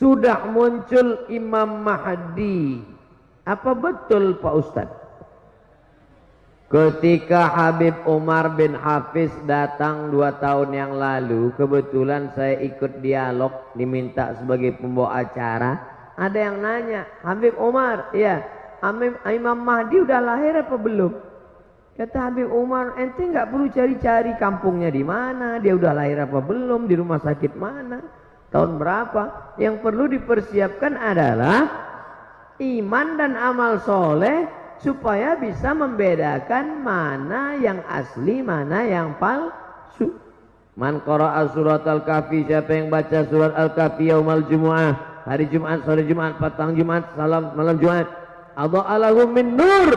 sudah muncul Imam Mahdi. Apa betul Pak Ustadz? Ketika Habib Umar bin Hafiz datang dua tahun yang lalu, kebetulan saya ikut dialog, diminta sebagai pembawa acara. Ada yang nanya, Habib Umar, ya, Imam Mahdi udah lahir apa belum? Kata Habib Umar, ente nggak perlu cari-cari kampungnya di mana, dia udah lahir apa belum, di rumah sakit mana, tahun berapa. Yang perlu dipersiapkan adalah iman dan amal soleh supaya bisa membedakan mana yang asli, mana yang palsu. Man qara'a surat Al-Kahfi, siapa yang baca surat Al-Kahfi yaumal Jumu'ah, hari Jumat, sore Jumat, petang Jumat, salam malam Jumat. Adha'alahu min nur.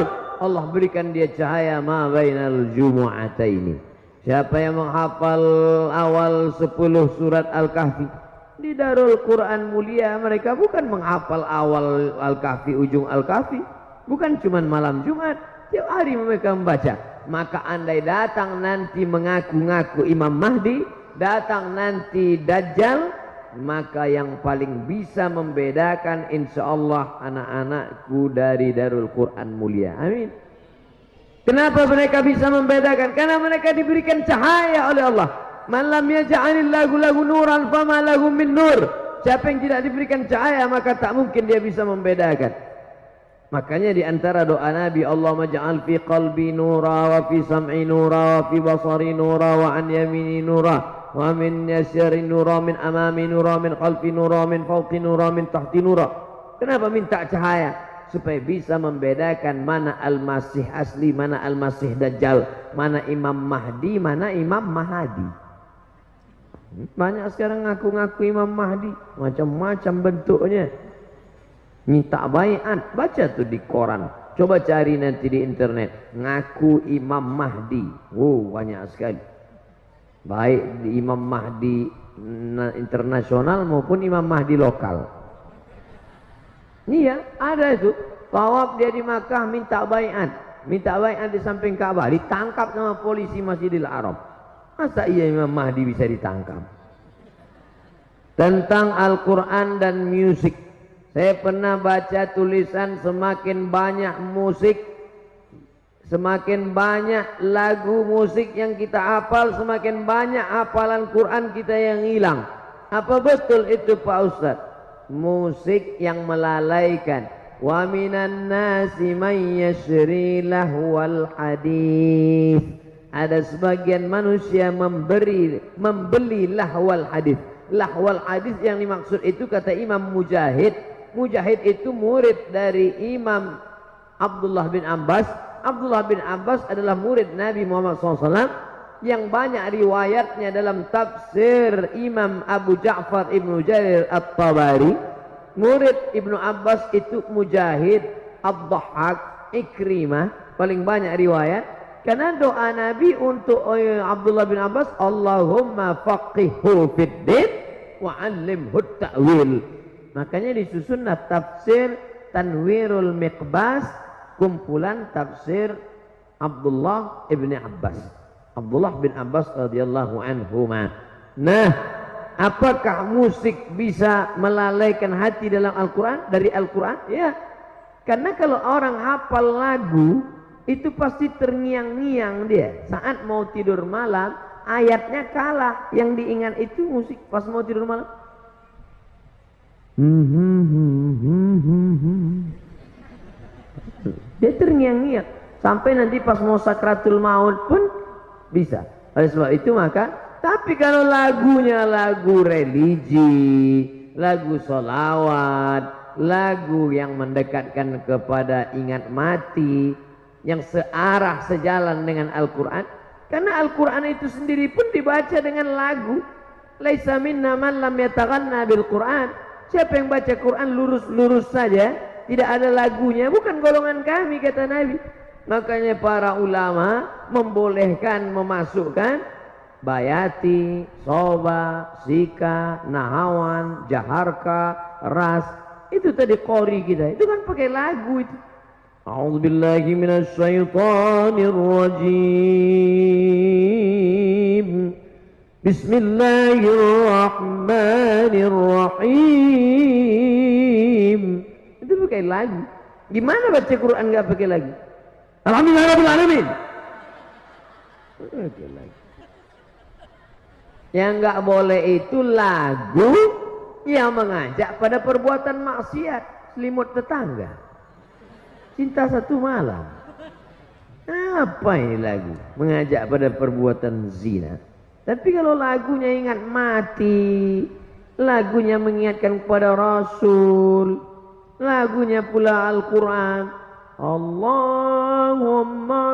Allah berikan dia cahaya ma bainal Jumu'ataini. Siapa yang menghafal awal 10 surat Al-Kahfi di Darul Quran mulia mereka bukan menghafal awal Al-Kahfi ujung Al-Kahfi Bukan cuma malam Jumat, tiap hari mereka membaca. Maka andai datang nanti mengaku-ngaku Imam Mahdi, datang nanti Dajjal, maka yang paling bisa membedakan insya Allah anak-anakku dari Darul Quran mulia. Amin. Kenapa mereka bisa membedakan? Karena mereka diberikan cahaya oleh Allah. Malam yaj'alillahu lahu nuran fama lahu min nur. Siapa yang tidak diberikan cahaya maka tak mungkin dia bisa membedakan. Makanya di antara doa Nabi Allah maj'al fi qalbi nura wa fi sam'i nura wa fi basari nura wa an yamini nura wa min yasari nura min amami nura min khalfi nura min fawqi nura min tahti nura. Kenapa minta cahaya? Supaya bisa membedakan mana al-masih asli, mana al-masih dajjal, mana imam mahdi, mana imam mahadi. Banyak sekarang ngaku-ngaku imam mahdi, macam-macam bentuknya. Minta bayat baca tuh di koran. Coba cari nanti di internet. Ngaku Imam Mahdi. Wow banyak sekali. Baik di Imam Mahdi internasional maupun Imam Mahdi lokal. Iya ada itu tawaf dia di Makkah minta bayat minta bayat di samping Ka'bah ditangkap sama polisi Masjidil Haram masa iya Imam Mahdi bisa ditangkap tentang Al-Quran dan musik saya pernah baca tulisan semakin banyak musik, semakin banyak lagu musik yang kita hafal, semakin banyak hafalan Quran kita yang hilang. Apa betul itu Pak Ustaz? Musik yang melalaikan. Wa minan nasi man yashri lahwal hadis. Ada sebagian manusia memberi membeli lahwal hadis. Lahwal hadis yang dimaksud itu kata Imam Mujahid Mujahid itu murid dari Imam Abdullah bin Abbas. Abdullah bin Abbas adalah murid Nabi Muhammad SAW yang banyak riwayatnya dalam tafsir Imam Abu Ja'far Ibnu Jarir At-Tabari. Murid Ibnu Abbas itu Mujahid, Abdahak, Ikrimah, paling banyak riwayat. Karena doa Nabi untuk eh, Abdullah bin Abbas, Allahumma faqihhu fid din wa 'allimhu ta'wil. Makanya disusunlah tafsir Tanwirul Miqbas kumpulan tafsir Abdullah ibni Abbas. Abdullah bin Abbas radhiyallahu anhu. Nah, apakah musik bisa melalaikan hati dalam Al-Quran? Dari Al-Quran? Ya. Karena kalau orang hafal lagu, itu pasti terngiang-ngiang dia. Saat mau tidur malam, ayatnya kalah. Yang diingat itu musik pas mau tidur malam. Dia terngiang-ngiang sampai nanti pas mau sakratul maut pun bisa. Oleh sebab itu maka tapi kalau lagunya lagu religi, lagu solawat, lagu yang mendekatkan kepada ingat mati, yang searah sejalan dengan Al-Quran, karena Al-Quran itu sendiri pun dibaca dengan lagu. Laisa minna man lam yataghanna bil Quran. Siapa yang baca Quran lurus-lurus saja, tidak ada lagunya, bukan golongan kami kata Nabi. Makanya para ulama membolehkan memasukkan bayati, soba, sika, nahawan, jaharka, ras. Itu tadi kori kita. Itu kan pakai lagu itu. A'udzu billahi minasyaitonir rajim. Bismillahirrahmanirrahim. Itu pakai lagu. Gimana baca Quran nggak pakai lagu? Alhamdulillahirobbilalamin. Pakai lagu. Yang nggak boleh itu lagu yang mengajak pada perbuatan maksiat, selimut tetangga. Cinta satu malam. Apa ini lagu? Mengajak pada perbuatan zina. Tapi kalau lagunya ingat mati, lagunya mengingatkan kepada Rasul, lagunya pula Al-Quran. Allahumma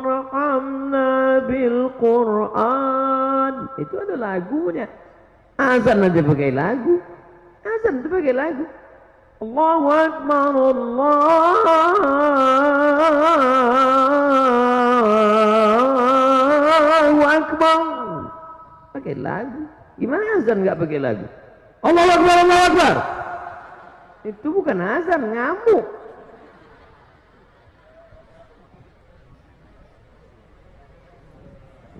rahamna bil Quran. Itu ada lagunya. Azan aja pakai lagu. Azan itu pakai lagu. Allahu Akbar Allahu Akbar. Pakai lagu. Gimana azan nggak pakai lagu? Allahu Akbar Allahu Akbar. Itu bukan azan ngamuk.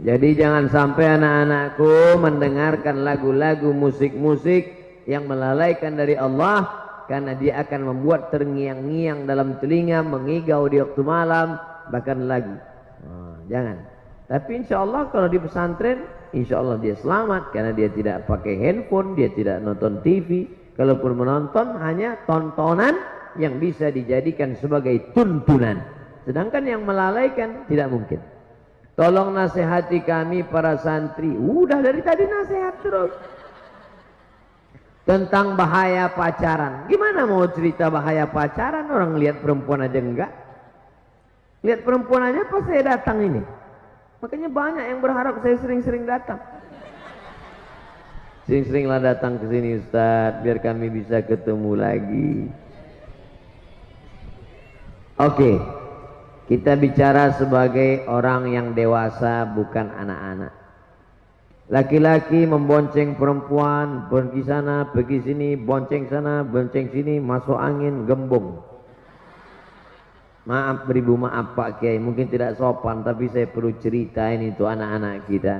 Jadi jangan sampai anak-anakku mendengarkan lagu-lagu musik-musik yang melalaikan dari Allah karena dia akan membuat terngiang-ngiang dalam telinga, mengigau di waktu malam, bahkan lagi. Oh, jangan. Tapi insya Allah kalau di pesantren, insya Allah dia selamat karena dia tidak pakai handphone, dia tidak nonton TV. Kalaupun menonton hanya tontonan yang bisa dijadikan sebagai tuntunan. Sedangkan yang melalaikan tidak mungkin. Tolong nasihati kami para santri. Udah dari tadi nasihat terus tentang bahaya pacaran. Gimana mau cerita bahaya pacaran orang lihat perempuan aja enggak? Lihat perempuan aja pas saya datang ini. Makanya banyak yang berharap saya sering-sering datang. Sering-seringlah datang ke sini Ustaz biar kami bisa ketemu lagi. Oke. Kita bicara sebagai orang yang dewasa bukan anak-anak. Laki-laki membonceng perempuan, pergi sana, pergi sini, bonceng sana, bonceng sini, masuk angin, gembung. Maaf beribu maaf Pak Kiai, mungkin tidak sopan tapi saya perlu cerita ini untuk anak-anak kita.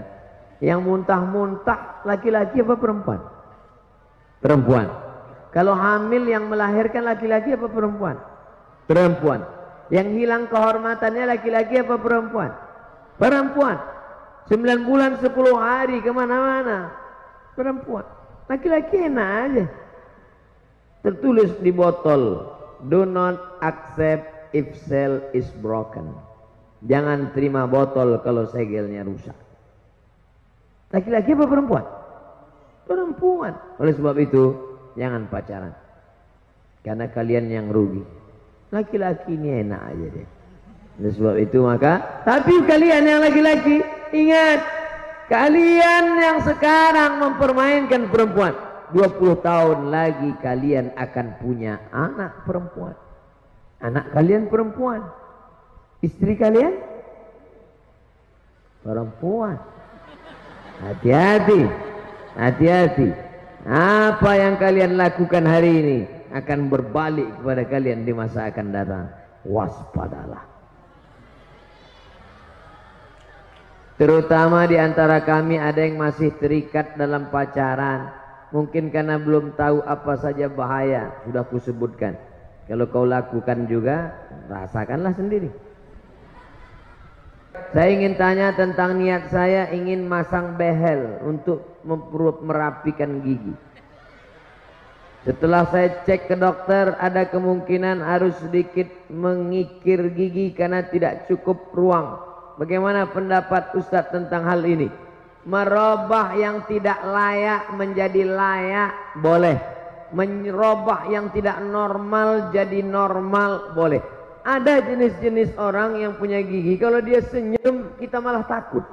Yang muntah-muntah laki-laki apa perempuan? Perempuan. Kalau hamil yang melahirkan laki-laki apa perempuan? Perempuan. Yang hilang kehormatannya laki-laki apa perempuan? Perempuan. Sembilan bulan sepuluh hari ke mana-mana. Perempuan. Laki-laki enak aja. Tertulis di botol. Do not accept if cell is broken. Jangan terima botol kalau segelnya rusak. Laki-laki apa perempuan? Perempuan. Oleh sebab itu, jangan pacaran. Karena kalian yang rugi. Laki-laki ini enak aja deh. Oleh sebab itu maka, tapi kalian yang laki-laki, Ingat, kalian yang sekarang mempermainkan perempuan, 20 tahun lagi kalian akan punya anak perempuan. Anak kalian perempuan. Istri kalian perempuan. Hati-hati. Hati-hati. Apa yang kalian lakukan hari ini akan berbalik kepada kalian di masa akan datang. Waspadalah. Terutama di antara kami ada yang masih terikat dalam pacaran. Mungkin karena belum tahu apa saja bahaya. Sudah kusebutkan. Kalau kau lakukan juga, rasakanlah sendiri. Saya ingin tanya tentang niat saya ingin masang behel untuk merapikan gigi. Setelah saya cek ke dokter, ada kemungkinan harus sedikit mengikir gigi karena tidak cukup ruang Bagaimana pendapat Ustadz tentang hal ini? Merubah yang tidak layak menjadi layak boleh. Merubah yang tidak normal jadi normal boleh. Ada jenis-jenis orang yang punya gigi. Kalau dia senyum kita malah takut.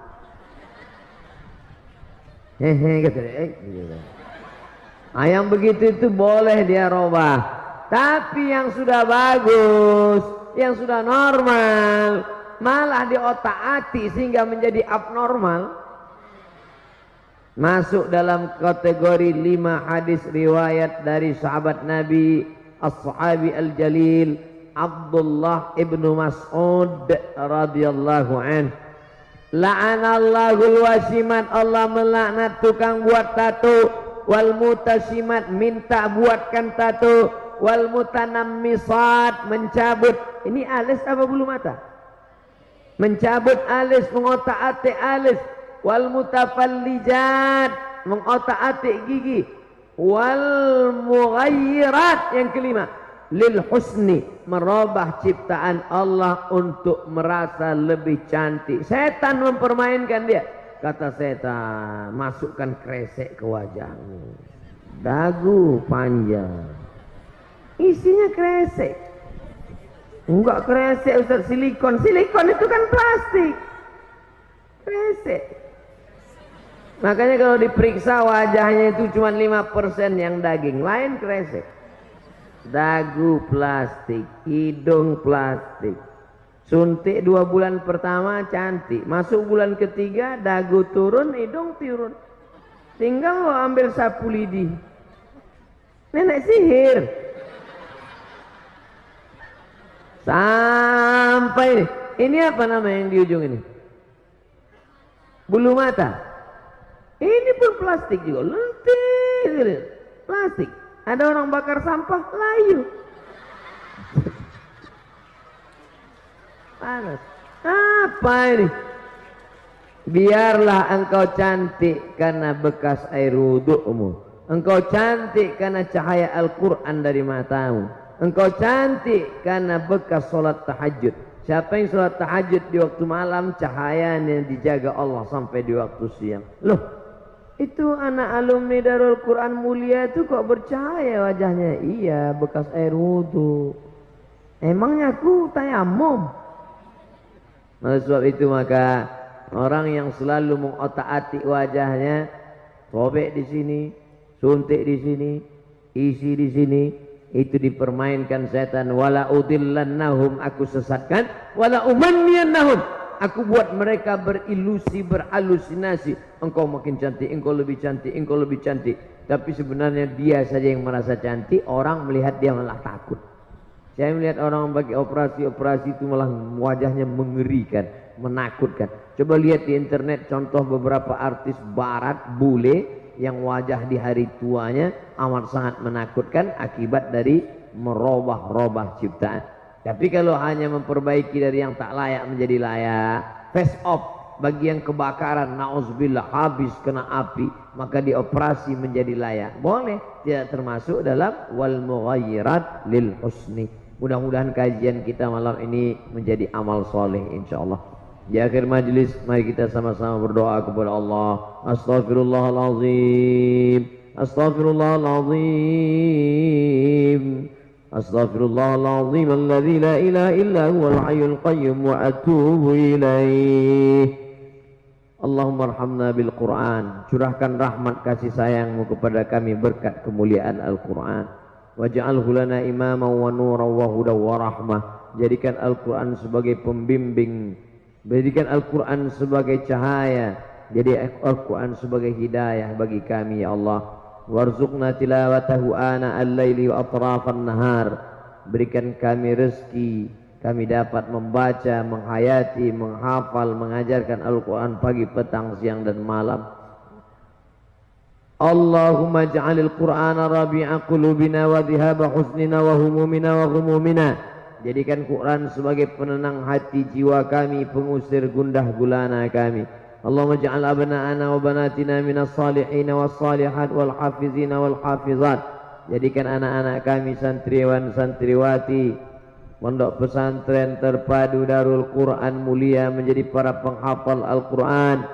Hehe. Eh, gitu. Yang begitu itu boleh dia robah. Tapi yang sudah bagus, yang sudah normal, malah di otak hati sehingga menjadi abnormal. Masuk dalam kategori lima hadis riwayat dari sahabat Nabi as-sahabi al-jalil Abdullah ibnu Mas'ud radhiyallahu an La'anallahul wasimat Allah melaknat tukang buat tato wal mutasimat minta buatkan tato wal mutanammisat mencabut. Ini alis apa bulu mata mencabut alis mengotak-atik alis wal mutafallijat mengotak-atik gigi wal mughayyirat yang kelima lil husni merubah ciptaan Allah untuk merasa lebih cantik. Setan mempermainkan dia. Kata setan, masukkan kresek ke wajahmu. Dagu panjang. Isinya kresek. Enggak kresek Ustaz silikon. Silikon itu kan plastik. Kresek. Makanya kalau diperiksa wajahnya itu cuma 5% yang daging. Lain kresek dagu plastik, hidung plastik. Suntik dua bulan pertama cantik, masuk bulan ketiga dagu turun, hidung turun. Tinggal lo ambil sapu lidi. Nenek sihir. Sampai ini apa nama yang di ujung ini? Bulu mata. Ini pun plastik juga. Lentik. Plastik. Ada orang bakar sampah, layu. Panas. Apa ini? Biarlah engkau cantik karena bekas air wudukmu. Engkau cantik karena cahaya Al-Quran dari matamu. Engkau cantik karena bekas solat tahajud. Siapa yang solat tahajud di waktu malam, cahayanya dijaga Allah sampai di waktu siang. Loh, itu anak alumni Darul Quran mulia itu kok bercahaya wajahnya? Iya, bekas air wudhu. Emangnya aku tayamum? Oleh sebab itu maka orang yang selalu mengotak-atik wajahnya, robek di sini, suntik di sini, isi di sini, itu dipermainkan setan. Wala udillannahum aku sesatkan, wala umanniyannahum Aku buat mereka berilusi, berhalusinasi. Engkau makin cantik, engkau lebih cantik, engkau lebih cantik. Tapi sebenarnya dia saja yang merasa cantik. Orang melihat dia malah takut. Saya melihat orang bagi operasi-operasi itu malah wajahnya mengerikan, menakutkan. Coba lihat di internet contoh beberapa artis barat, bule, yang wajah di hari tuanya amat sangat menakutkan akibat dari merubah-rubah ciptaan. Tapi kalau hanya memperbaiki dari yang tak layak menjadi layak, face off bagi yang kebakaran, nauzubillah habis kena api, maka dioperasi menjadi layak. Boleh, tidak termasuk dalam wal mughayyirat lil husni. Mudah-mudahan kajian kita malam ini menjadi amal soleh insyaallah. Di akhir majlis mari kita sama-sama berdoa kepada Allah. Astaghfirullahalazim. Astaghfirullahalazim. Astaghfirullahalazim alladzi la illa qayyum wa ilaih. Allahumma bil Qur'an. Curahkan rahmat kasih sayangmu kepada kami berkat kemuliaan Al-Qur'an waj'alhu lana imaman wa nuran wa hudan wa rahmah. Jadikan Al-Quran sebagai pembimbing. Jadikan Al-Quran sebagai cahaya. Jadi Al-Quran sebagai hidayah bagi kami ya Allah. Warzuqna tilawatahu ana al-laili wa atrafan nahar. Berikan kami rezeki. Kami dapat membaca menghayati menghafal mengajarkan Al-Qur'an pagi petang siang dan malam Allahumma ja'alil Qur'ana rabi'a qulubina wa dhihaba husnina wa humumina wa humumina jadikan Quran sebagai penenang hati jiwa kami pengusir gundah gulana kami اللهم اجعل أبناءنا وبناتنا من الصالحين والصالحات والحافظين والحافظات jadikan anak-anak kami santriwan santriwati pondok pesantren terpadu Darul Quran mulia menjadi para penghafal Al-Quran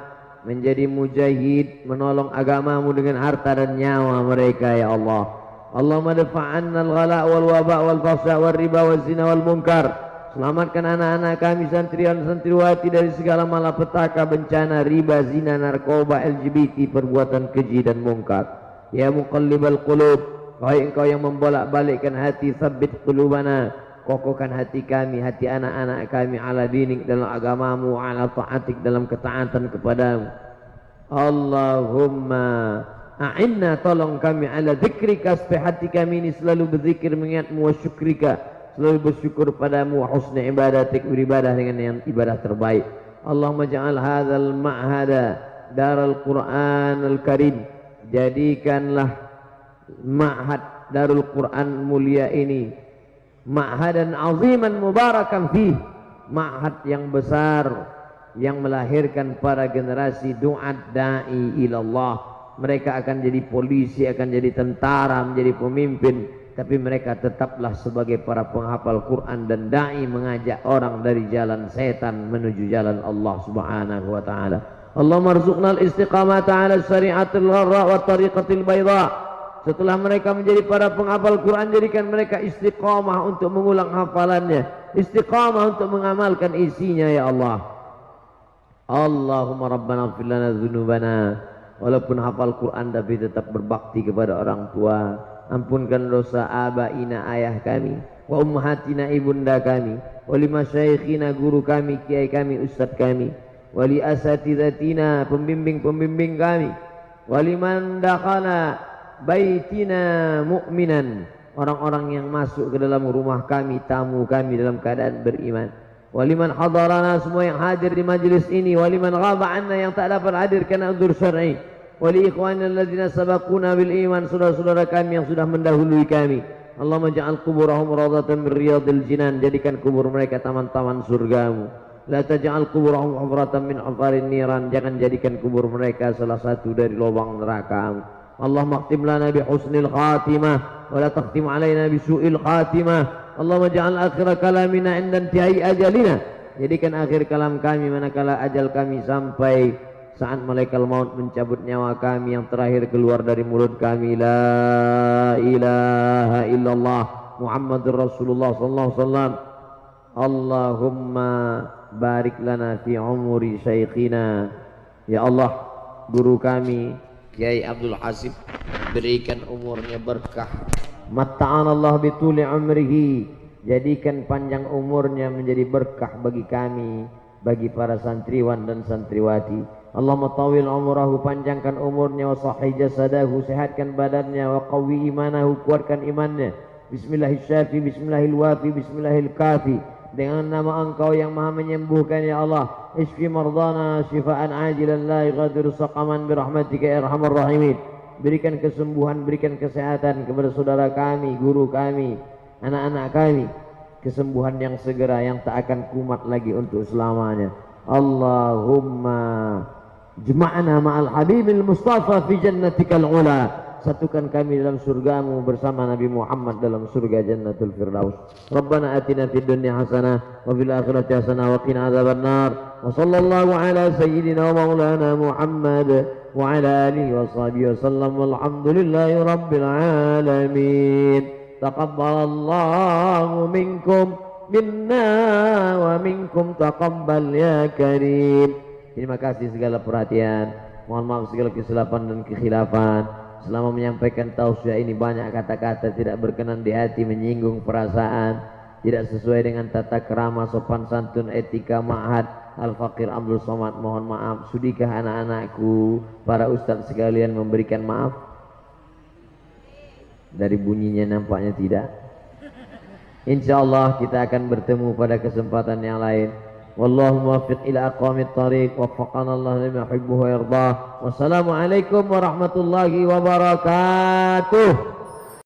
menjadi mujahid menolong agamamu dengan harta dan nyawa mereka ya Allah. Allahumma dafa'anna al-ghala wal waba wal fasa wal riba wal zina wal munkar Selamatkan anak-anak kami santriwan santriwati dari segala malapetaka, bencana, riba, zina, narkoba, LGBT, perbuatan keji dan mungkar. Ya muqallibal qulub, wahai engkau yang membolak-balikkan hati, sabit qulubana, kokohkan hati kami, hati anak-anak kami ala dinik dalam agamamu, ala ta'atik dalam ketaatan kepadamu. Allahumma a'inna tolong kami ala zikrika supaya hati kami ini selalu berzikir mengingatmu wa syukrika selalu bersyukur padamu husna ibadatik beribadah dengan yang ibadah terbaik Allahumma ja'al hadzal ma'hada daral Qur'an al-Karim jadikanlah ma'had darul Quran mulia ini ma'hadan aziman mubarakan fih ma'had yang besar yang melahirkan para generasi duat da'i ilallah mereka akan jadi polisi akan jadi tentara menjadi pemimpin tapi mereka tetaplah sebagai para penghafal Quran dan dai mengajak orang dari jalan setan menuju jalan Allah Subhanahu wa taala. Allah marzuqna al-istiqamata 'ala syari'atil gharra wa tariqatil bayda. Setelah mereka menjadi para penghafal Quran jadikan mereka istiqamah untuk mengulang hafalannya, istiqamah untuk mengamalkan isinya ya Allah. Allahumma rabbana ighfir lana dzunubana. Walaupun hafal Quran tapi tetap berbakti kepada orang tua. Ampunkan dosa abaina ayah kami. Wa ummahatina ibunda kami. Wa lima syaikhina guru kami kiai kami ustaz kami. Wa li asatidatina pembimbing-pembimbing kami. Wa liman dakhala baitina mu'minan. Orang-orang yang masuk ke dalam rumah kami tamu kami dalam keadaan beriman. Waliman hadarana semua yang hadir di majlis ini. Waliman ghaba anna yang tak dapat hadir karena udzur syar'i. Wali ikhwanina alladzina sabaquna bil iman saudara-saudara kami yang sudah mendahului kami. Allah menja'al kuburahum radatan min riyadil jinan. Jadikan kubur mereka taman-taman surgamu. La taj'al kuburahum hufratan min hufarin niran. Jangan jadikan kubur mereka salah satu dari lubang neraka Bi husnil khatimah wa la taqtim alaina bi su'il khatimah. Allah menja'al akhir kalamina inda intihai ajalina. Jadikan akhir kalam kami manakala ajal kami sampai saat malaikat maut mencabut nyawa kami yang terakhir keluar dari mulut kami. La ilaha illallah Muhammadur Rasulullah sallallahu alaihi wasallam. Allahumma barik lana fi umuri syaikhina ya Allah guru kami Kiai Abdul Hasib berikan umurnya berkah. Allah bituli umrihi jadikan panjang umurnya menjadi berkah bagi kami bagi para santriwan dan santriwati. Allahumma tawil umurahu panjangkan umurnya wa sahih jasadahu sehatkan badannya wa qawi imanahu kuatkan imannya. Bismillahirrahmanirrahim Bismillahirrahmanirrahim Bismillahirrahmanirrahim dengan nama engkau yang maha menyembuhkan ya Allah. Isfi mardana syifaan ajilan la yughadiru saqaman birahmatika ya arhamar rahimin. Berikan kesembuhan berikan kesehatan kepada saudara kami guru kami anak-anak kami. Kesembuhan yang segera yang tak akan kumat lagi untuk selamanya. Allahumma Jema'na ma'al habibil mustafa fi jannatikal ula Satukan kami dalam surgamu bersama Nabi Muhammad dalam surga jannatul firdaus. Rabbana atina fid dunya hasanah Wa fil akhirati hasanah wa qina azaban nar Wa sallallahu ala sayyidina wa maulana Muhammad Wa ala alihi wa sahbihi wa sallam. Walhamdulillahi rabbil alamin. Taqabbalallahu minkum Minna wa minkum taqabbal ya karim. Terima kasih segala perhatian. Mohon maaf segala kesilapan dan kekhilafan. Selama menyampaikan tausiah ini banyak kata-kata tidak berkenan di hati menyinggung perasaan. Tidak sesuai dengan tata kerama sopan santun etika ma'had. Al-Fakir Abdul Somad mohon maaf Sudikah anak-anakku? Para ustadz sekalian memberikan maaf? Dari bunyinya nampaknya tidak. Insya Allah kita akan bertemu pada kesempatan yang lain والله موفق إلى أقوام الطريق. وفقنا الله لما يحبه ويرضاه. والسلام عليكم ورحمة الله وبركاته.